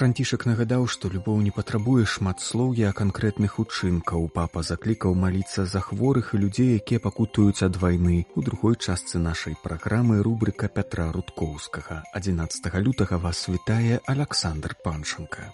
Францішак нагадаў, што любоў не патрабуе шматслоўя а канкрэтных учынкаў. Папа заклікаў маліцца за хворых і людзей, якія пакутуюць ад вайны. У другой частцы нашай праграмы рубрыка Пятра Рудкоўскага. 11 лютага вас вітае Александр Паншанка.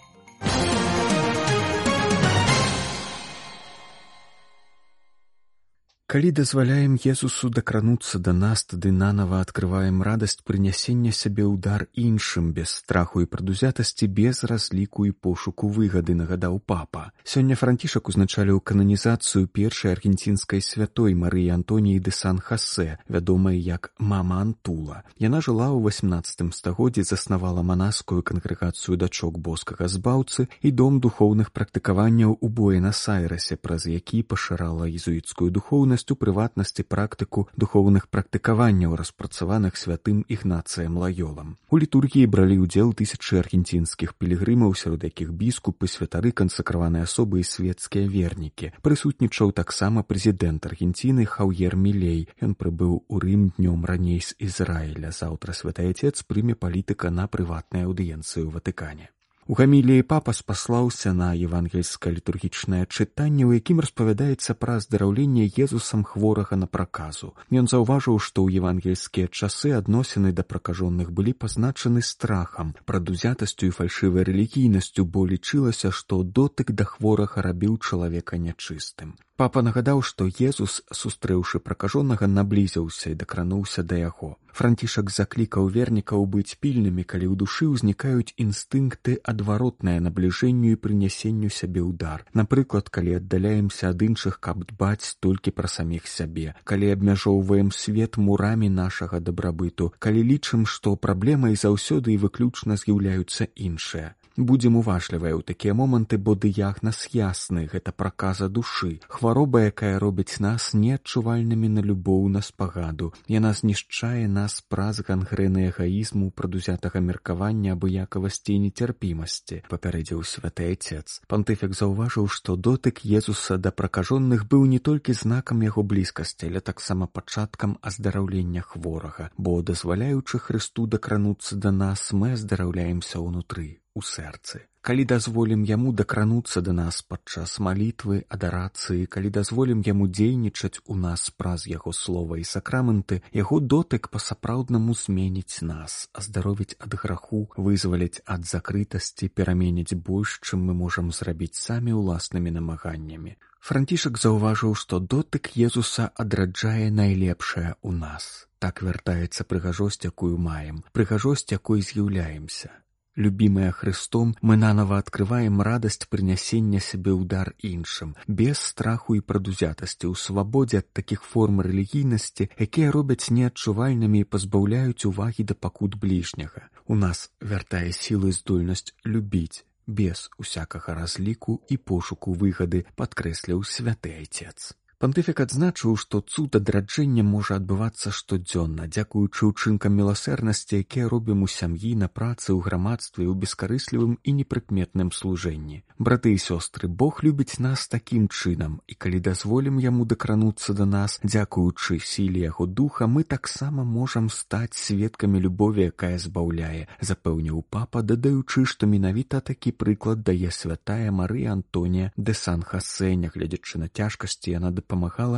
Калі дазваляем Езусу дакрануцца да нас, тады нанова адкрываем радасць прынясення сябе ўдар іншым без страху і прадузятасці без разліку і пошуку выгады нагадаў папа. Сёння францішак узначаліў кананізацыю першай аргенцінскай святой Марыі Антоніі де Сан Хасе, вядомай як мама Антула. Яна жыла ў 18 стагоддзі заснавала манаскую кангрэгацыю дачок боскага збаўцы і дом духоўных практыкаванняў у Буэнас-Айрасе, праз які пашырала езуіцкую духоўнасць у прыватнасці практыку духоўных практыкаванняў распрацаваных святым ігнацыем лаёлам. У літургіі бралі ўдзел тысячы аргенцінскіх пілігрымаў, сярод якіх біскупы святары кансакраваныя асобы і светецкія вернікі. Прысутнічаў таксама прэзідэнт Аргенціны Хаўер Мілей. Ён прыбыў у Рым днём раней з Ізраіля. Заўтра святай отец прыме палітыка на прыватнай аўдыенцыі ў Ватыкане. У гаміліі папа спаслаўся на евангельскае літургічнае чытанне, у якім распавядаецца пра здараўленне Езусам хворага на праказу. Ён заўважыў, што ў евангельскія часы адносіны да пракажоных былі пазначаны страхам, прадузятасцю і фальшывай рэлігійнасцю, бо лічылася, што дотык да хворага рабіў чалавека нячыстым. Папа нагадаў, што Езус, сустрэўшы пракажонага, наблізіўся і дакрануўся да яго. Францішак заклікаў вернікаў быць пільнымі, калі ў душы ўзнікаюць інстынкты адваротнае набліжэнню і прынясенню сябе ўдар. Напрыклад, калі аддаляемся ад іншых, каб дбаць толькі пра саміх сябе, калі абмяжоўваем свет мурамі нашага дабрабыту, калі лічым, што праблемай заўсёды і выключна з'яўляюцца іншыя. Будзем уважлівыя ў такія моманты, бо дыягназ ясны гэта праказа душы, хвароба, якая робіць нас неадчувальнымі на любоў на спагаду. Яна знішчае нас праз гангрэны эгаізму прадузятага меркавання абыякавасці і нецярпімасці, папярэдзіў святы отец. Пантыфік заўважыў, што дотык Езуса да пракажоных быў не толькі знакам яго блізкасці, але таксама пачаткам аздараўлення хворага, бо дазваляючы Хрысту дакрануцца да нас, мы аздараўляемся ўнутры у сэрцы. Калі дазволім яму дакрануцца да нас падчас малітвы, адарацыі, калі дазволім яму дзейнічаць у нас праз яго слова і сакраменты, яго дотык па-сапраўднаму зменіць нас, аздаровіць ад граху, вызваляць ад закрытасці, пераменіць больш, чым мы можам зрабіць самі ўласнымі намаганнямі. Францішак заўважыў, што дотык Езуса адраджае найлепшае ў нас. Так вяртаецца прыгажосць, якую маем, прыгажосць, якой з'яўляемся. Любімыя Христом, мы нанова адкрываем радасць прынясення сябе ўдар іншым, без страху і прадузятасці ў свабодзе ад такіх форм рэлігійнасці, якія робяць неадчувальнымі і пазбаўляюць увагі да пакут бліжняга. У нас вяртае сілы здольнасць любіць без усякага разліку і пошуку выгады падкрэсліў святы айцец. Пантыфік адзначыў, што цуд адраджэння можа адбывацца штодзённа, дзякуючы ўчынкам міласэрнасці, якія робім у сям'і на працы ў грамадстве ў бескарыслівым і непрыкметным служэнні. Браты і сёстры, Бог любіць нас такім чынам, і калі дазволім яму дакрануцца да нас, дзякуючы сіле яго духа, мы таксама можам стаць сведкамі любові, якая збаўляе, запэўніў папа, дадаючы, што менавіта такі прыклад дае святая Марыя Антонія де Сан Хасе, нягледзячы на цяжкасці яна дапамагала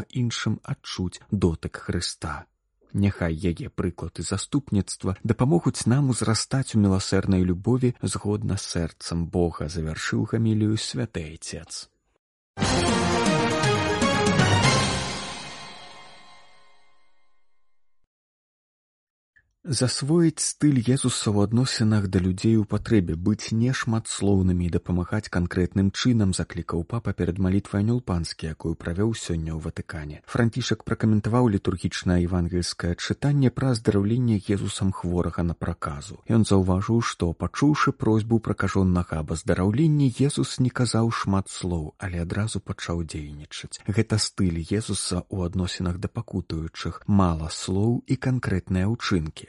іншым адчуць дотык Хрыста. Няхай яе прыклад і заступніцтва дапамогуць нам узрастаць у міласэрнай любові згодна сэрцам Бога завяршыў гамілію святы Засвоіць стыль Езуса ў адносінах да людзей у патрэбе, быць не шматслоўнымі і дапамагаць канкрэтным чынам заклікаў папа перад малітвай анёлпанскі, якую правёў сёння ў Ватыкане. Францішак пракаментаваў літургічнае евангельскае чытанне пра аздараўленне Езусам хворага на праказу. Ён заўважыў, што пачуўшы просьбу пракажоннага аб аздараўленні Езус не казаў шмат слоў, але адразу пачаў дзейнічаць. Гэта стыль Езуса ў адносінах да пакутуючых, мала слоў і канкрэтныя ўчынкі.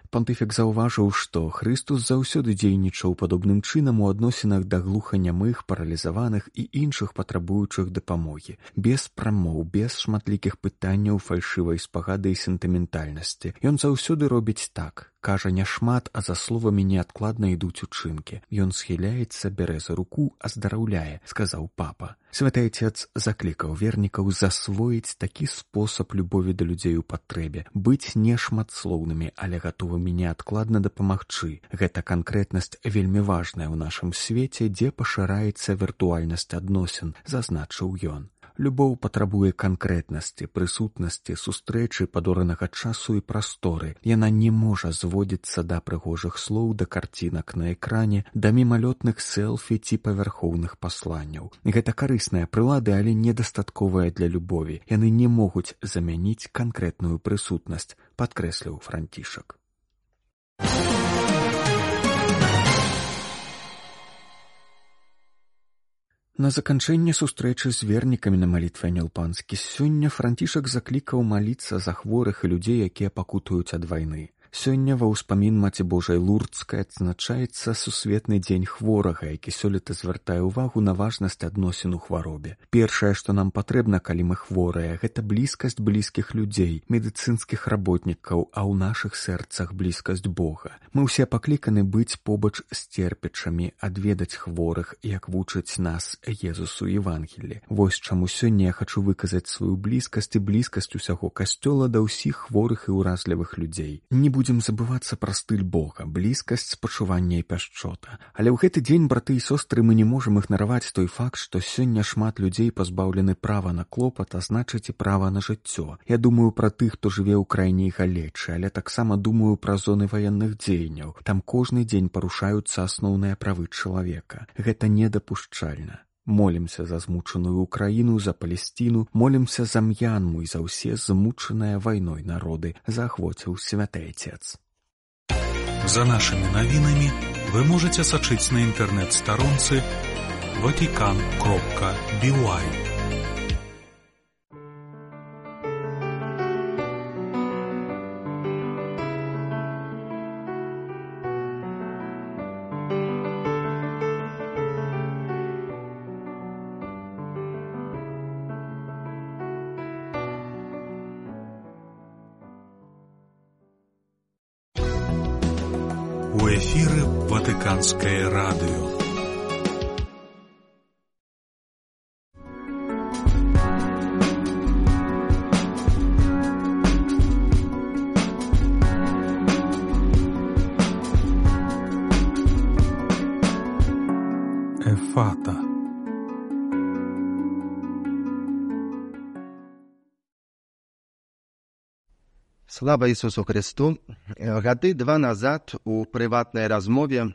пантыфік заўважыў, што Хрыстус заўсёды дзейнічаў падобным чынам у адносінах да глуханямых, паралізаваных і іншых патрабуючых дапамогі, без прамоў, без шматлікіх пытанняў фальшывай спагады і сентыментальнасці. Ён заўсёды робіць так, кажа няшмат, а за словамі неадкладна ідуць учынкі. Ён схіляецца, бярэ за руку, аздараўляе, сказаў папа. Святы отец заклікаў вернікаў засвоіць такі спосаб любові да людзей у патрэбе, быць не шматслоўнымі, але гатовымі неадкладна дапамагчы. Гэта канкрэтнасць вельмі важная ў нашым свеце, дзе пашыраецца віртуальнасць адносін, зазначыў ён. Любоў патрабуе канкрэтнасці, прысутнасці, сустрэчы падоранага часу і прасторы. Яна не можа зводзіцца да прыгожых слоў да карцінак на экране, да мімалётных селфі ці павярхоўных пасланняў. Гэта карысная прылады, але недастатковая для любові. Яны не могуць замяніць канкрэтную прысутнасць, падкрэсліў францішак. На заканчэнне сустрэчы з вернікамі на малітве анялпанскі сёння францішак заклікаў маліцца за хворых і людзей, якія пакутаюць ад вайны. Сёння ва ўспамін маці Божай лурцкай адзначаецца сусветны дзень хворага, які сёлета звяртае ўвагу на важнасць адносін у хваробе. Першае, што нам патрэбна, калі мы хворыя, гэта блізкасць блізкіх людзей, медыцынскіх работнікаў, а ў нашых сэрцах блізкасць Бога. Мы ўсе пакліканы быць побач з церпечамі, адведаць хворых, як вучыць нас Езусу Евангелі. Вось чаму сёння я хачу выказаць сваю блізкасць і блізкасць усяго касцёла да ўсіх хворых і ўразлівых людзей. Не будзем забывацца пра стыль Бога, блізкасць спачування і пяшчота. Але ў гэты дзень браты і сёстры мы не можам ігнараваць той факт, што сёння шмат людзей пазбаўлены права на клопат, а значыць і права на жыццё. Я думаю пра тых, хто жыве ў краіне галечы, але таксама думаю пра зоны ваенных дзеянняў. Там кожны дзень парушаюцца асноўныя правы чалавека. Гэта недапушчальна молімся за змучаную ўкраіну за палесціну молімся за м'янму і за ўсе змучаныя вайной народы заахвоціў святы отец. За нашими навінамі вы можете сачыць на інтэрнэт-старонцы ватикан кропка бівай У эфіры ватыканскае радыё. Слава Ісусу Христу. Гады два назад у прыватнай размове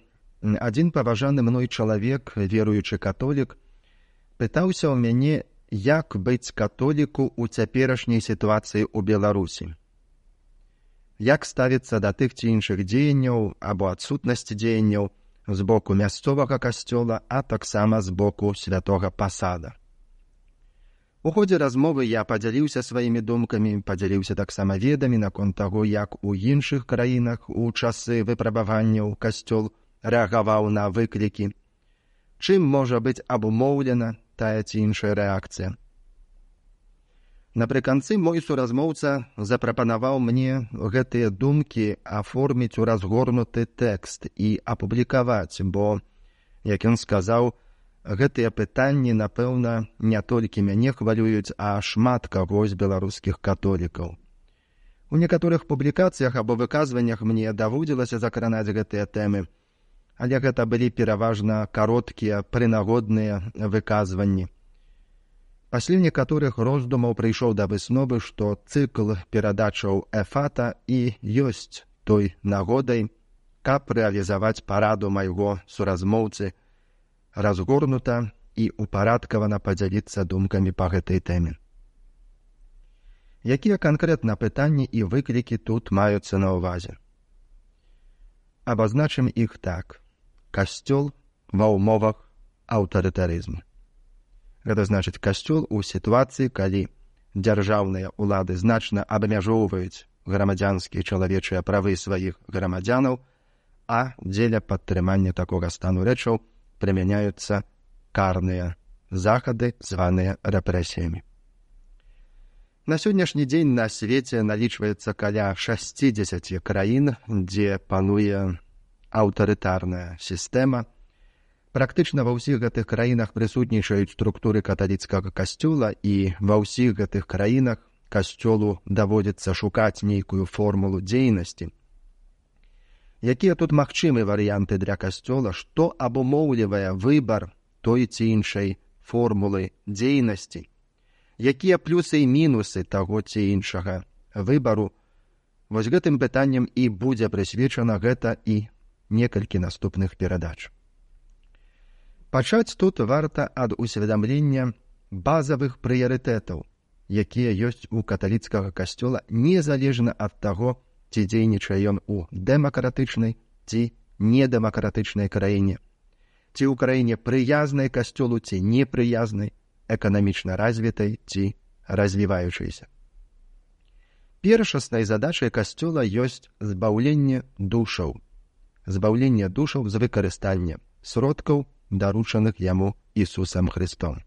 адзін паважаны мной чалавек, веруючы католік, пытаўся ў мяне, як быць католіку ў цяперашняй сітуацыі ў Беларусі. Як ставіцца да тых ці іншых дзеянняў або адсутнасці дзеянняў з боку мясцовага касцёла, а таксама з боку святога пасада. У ходзе размовы я падзяліўся сваімі думкамі, падзяліўся таксама ведамі наконт таго, як у іншых краінах у часы выпрабаванняў касцёл рэагаваў на выклікі. Чым можа быць абумоўлена тая ці іншая рэакцыя. Напрыканцы мой суразмоўца запрапанаваў мне гэтыя думкі аформіць у разгорнуты тэкст і апублікаваць, бо, як ён сказаў, гэтыя пытанні напэўна не толькі мяне хвалююць а шмат каго з беларускіх католікаў. У некаторых публікацыях або выказваннях мне даводзілася закранаць гэтыя тэмы але гэта былі пераважна кароткія прынагодныя выказванні. Пасля некаторых роздумаў прыйшоў да высновы што цыкл перадачаў эфата і ёсць той нагодай каб рэалізаваць параду майго суразмоўцы разгорнута і упарадкавана падзяліцца думкамі па гэтай тэме. Якія канкрэтна пытанні і выклікі тут маюцца на ўвазе? Абазначым іх так: касцёл ва ўмовах аўтарытарызму. Гэта значыць касцёл у сітуацыі, калі дзяржаўныя ўлады значна абмяжоўваюць грамадзянскія чалавечыя правы сваіх грамадзянаў, а дзеля падтрымання такога стану рэчаў прымяняюцца карныя захады, званыя рэпрэсіямі. На сённяшні дзень на свеце налічваецца каля 60 краін, дзе пануе аўтарытарная сістэма, практычна ва ўсіх гэтых краінах прысутнічаюць структуры каталіцкага касцёла і ва ўсіх гэтых краінах касцёлу даводзіцца шукаць нейкую формулу дзейнасці. Якія тут магчымы варыянты для касцёла, што абумоўлівае выбар той ці іншай формулы дзейнасці, якія плюсы і мінусы таго ці іншага выбару, вось гэтым пытаннем і будзе прысвечана гэта і некалькі наступных перадач. Пачаць тут варта ад усведамлення базавых прыярытэтаў, якія ёсць у каталіцкага касцёла незалежна ад таго, ці дзейнічае ён у дэмакратычнай ці недэмакратычнай краіне, ці ў краіне прыязнай касцёлу ці непрыязнай, эканамічна развітай ці развіваючайся. Першаснай задачай касцёла ёсць збаўленне душаў, збаўленне душаў з выкарыстання сродкаў даручаных яму Ісусам Христом.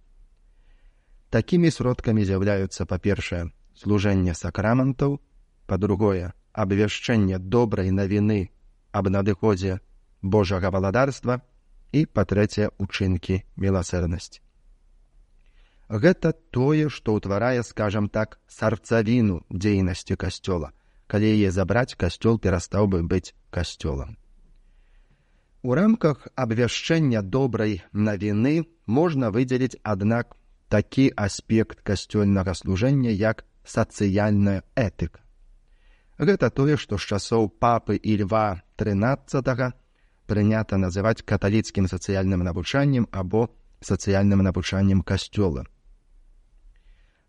Такімі сродкамі з'яўляюцца па-першае служэнне сакрамантаў, па-другое абвяшчэнне добрай навіны аб надыходзе Божага валадарства і па-трэцяе учынкі міласэрнасці. Гэта тое, што ўтварае, скажам так, сарцавіну дзейнасці касцёла. Калі яе забраць, касцёл перастаў бы быць касцёлам. У рамках абвяшчэння добрай навіны можна выдзеліць, аднак, такі аспект касцёльнага служэння як сацыяльная этыка. Гэта тое, што з часоў папы і льва 13 прынята называць каталіцкім сацыяльным навучаннем або сацыяльным навучаннем касцёла.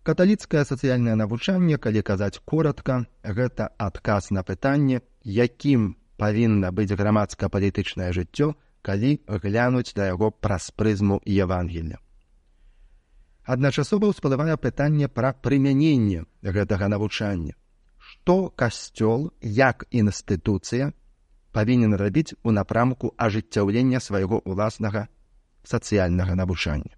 Каталіцкае сацыяльнае навучанне, калі казаць коротка, гэта адказ на пытанне, якім павінна быць грамадска-палітычнае жыццё, калі глянуць да яго праз прызму Евангелля. Адначасова ўсплывае пытанне пра прымяненне гэтага навучання. Што касцёл як інстытуцыя павінен рабіць у напрамку ажыццяўлення свайго ўласнага сацыяльнага навучання.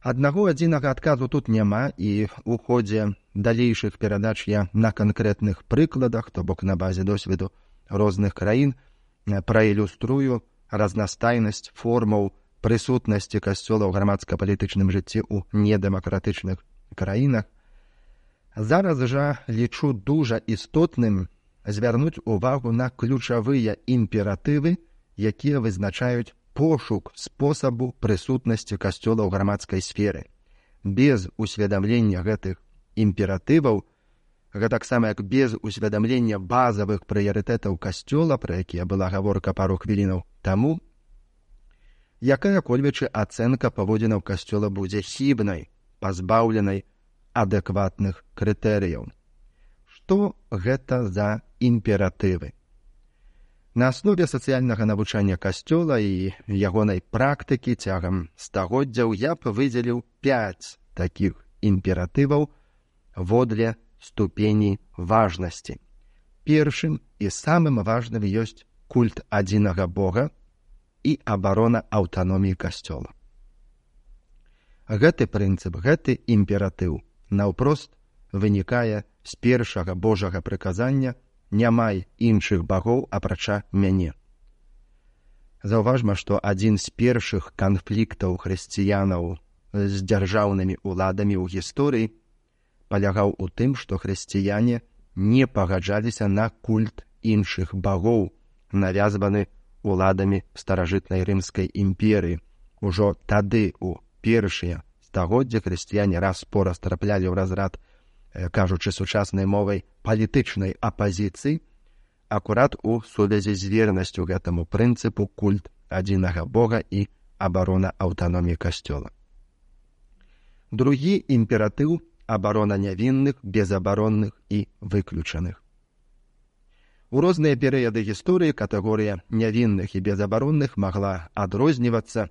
Аднаго адзінага адказу тут няма і ў ходзе далейшых перадач я на канкрэтных прыкладах, то бок на базе досведу розных краін праілюструю разнастайнасць формаў прысутнасці касцёла ў грамадска-палітычным жыцці ў недэмакратычных краінах. Зараз жа лічу дужа істотным звярнуць увагу на ключавыя імператывы, якія вызначаюць пошук спосабу прысутнасці касцёла ў грамадскай сферы. Без усведамлення гэтых імператываў, гэтаксама як без усведамлення базавых прыярытэтаў касцёла, пра якія была гаворка пару хвілінаў таму, якая кольвічы ацэнка паводзінаў касцёла будзе хібнай, пазбаўленай адэкватных крытэрыяў. Што гэта за імператывы? На аснове сацыяльнага навучання касцёла і ягонай практыкі цягам стагоддзяў я б выдзеліў пяць такіх імператываў водле ступені важнасці. Першым і самым важным ёсць культ адзінага Бога і абарона аўтаноміі касцёла. Гэты прынцып, гэты імператыў наўпрост вынікае з першага Божага прыказання, не май іншых багоў апрача мяне. Заўважма, што адзін з першых канфліктаў хрысціянаў з дзяржаўнымі ўладамі ў гісторыі палягаў у тым, што хрысціяне не пагаджаліся на культ іншых багоў, навязваны уладамі старажытнай рымскай імперыі. Ужо тады у першыя стагоддзя хрысціяне раз-пораз траплялі ў разрад кажучы сучаснай мовай палітычнай апазіцыі акурат у сувязі з вернасцю гэтаму прынцыпу культ адзінага бога і абарона аўтаноміі касцёла другі імператыў абарона нявінных безабаронных і выключаных у розныя перыяды гісторыі катэгорыя нявінных і безабаронных магла адрознівацца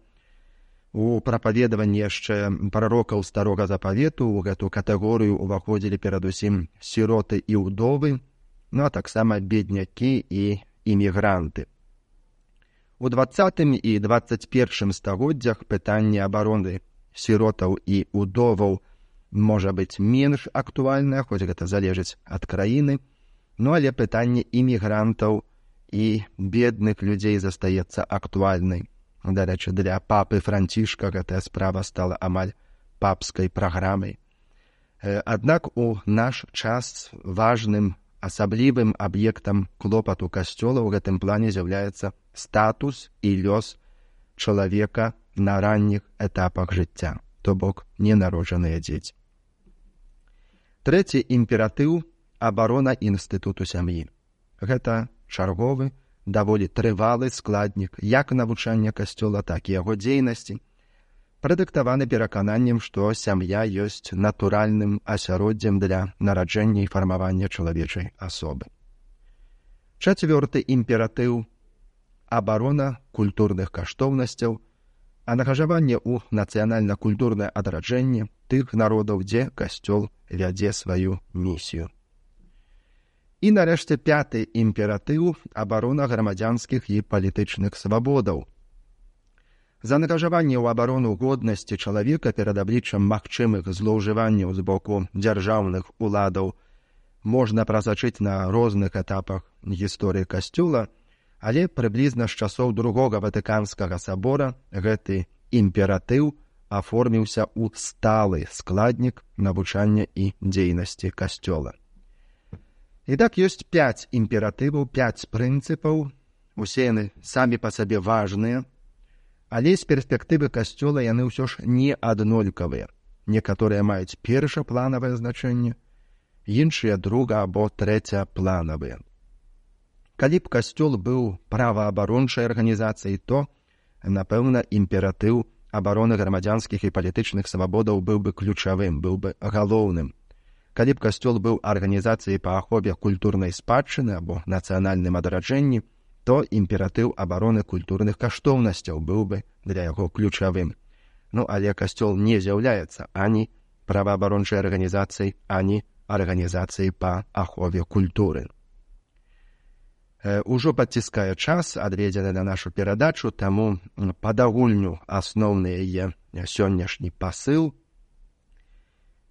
У прапаведаванні яшчэ прарокаў старога запавету ў гэту катэгорыю ўваходзілі перадусім сіроты і ўдовы, ну а таксама беднякі і імігранты. У двадцатым і двадцать першым стагоддзях пытанне абароны сіротаў і ўдоваў можа быць менш актуальнае, хоць гэта залежыць ад краіны, ну але пытанне імігрантаў і бедных людзей застаецца актуальнай. Дарэчы, для папы францішка гэтая справа стала амаль папскай праграмай. Аднак у наш час важным асаблівым аб'ектам клопату касцёла ў гэтым плане з'яўляецца статус і лёс чалавека на ранніх этапах жыцця, то бок ненароджаныя дзеці. Трэці імператыў абарона інстытуту сям'і. Гэта чарговы даволі трывалы складнік як навучання касцёла так і яго дзейнасці. Прадыктаваны перакананнем што сям'я ёсць натуральным асяроддзем для нараджэння і фармавання чалавечай асобы. Чацвёрты імператыў абарона культурных каштоўнасцяў ангажаванне ў нацыянальна-культурнае адраджэнне тых народаў дзе касцёл вядзе сваю місію І нарэшце пяты імператыў абарона грамадзянскіх і палітычных свабодаў. За накажаванне ў абарону годнасці чалавека перад абліччам магчымых злоўжыванняў з боку дзяржаўных уладаў можна прасачыць на розных этапах гісторыі касцёла, але прыблізна з часоў другога ватыканскага сабора гэты імператыў аформіўся ў сталы складнік навучання і дзейнасці касцёла. І так ёсць пяць імператываў, пяць прынцыпаў, усе яны самі па сабе важныя, але з перспектывы касцёла яны ўсё ж не аднолькавыя. Некаторыя маюць першапланавае значэнне, іншыя друга або трэцяпланавыя. Калі б касцёл быў праваабарончай арганізацыяй, то, напэўна, імператыў абароны грамадзянскіх і палітычных свабодаў быў бы ключавым, быў бы галоўным калі б касцёл быў арганізацыяй па ахове культурнай спадчыны або нацыянальным адраджэнні то імператыў абароны культурных каштоўнасцяў быў бы для яго ключавым. Ну але касцёл не з'яўляецца ані праваабарончай арганізацыяй ані арганізацыяй па ахове культуры. Ужо падціскае час адведзены на нашу перадачу таму падагульню асноўны яе сённяшні пасыл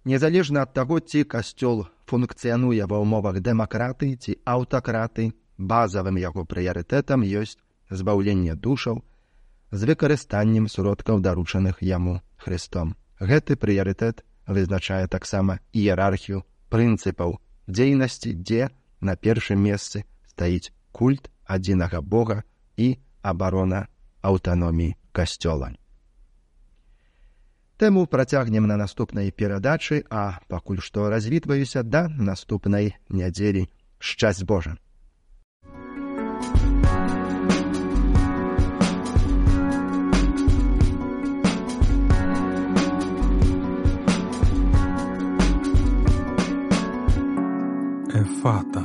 Незалежна ад таго, ці касцёл функцыянуе ва ўмовах дэмакраты ці аўтакраты, базавым яго прыярытэтам ёсць збаўленне душаў з выкарыстаннем сродкаў даручаных яму Христом. Гэты прыярытэт вызначае таксама іерархію прынцыпаў дзейнасці, дзе на першым месцы стаіць культ адзінага Бога і абарона аўтаноміі касцёла. Тэму працягнем на наступнай перадачы, а пакуль што развітваюся да наступнай нядзелі шчасць Божа. Эфата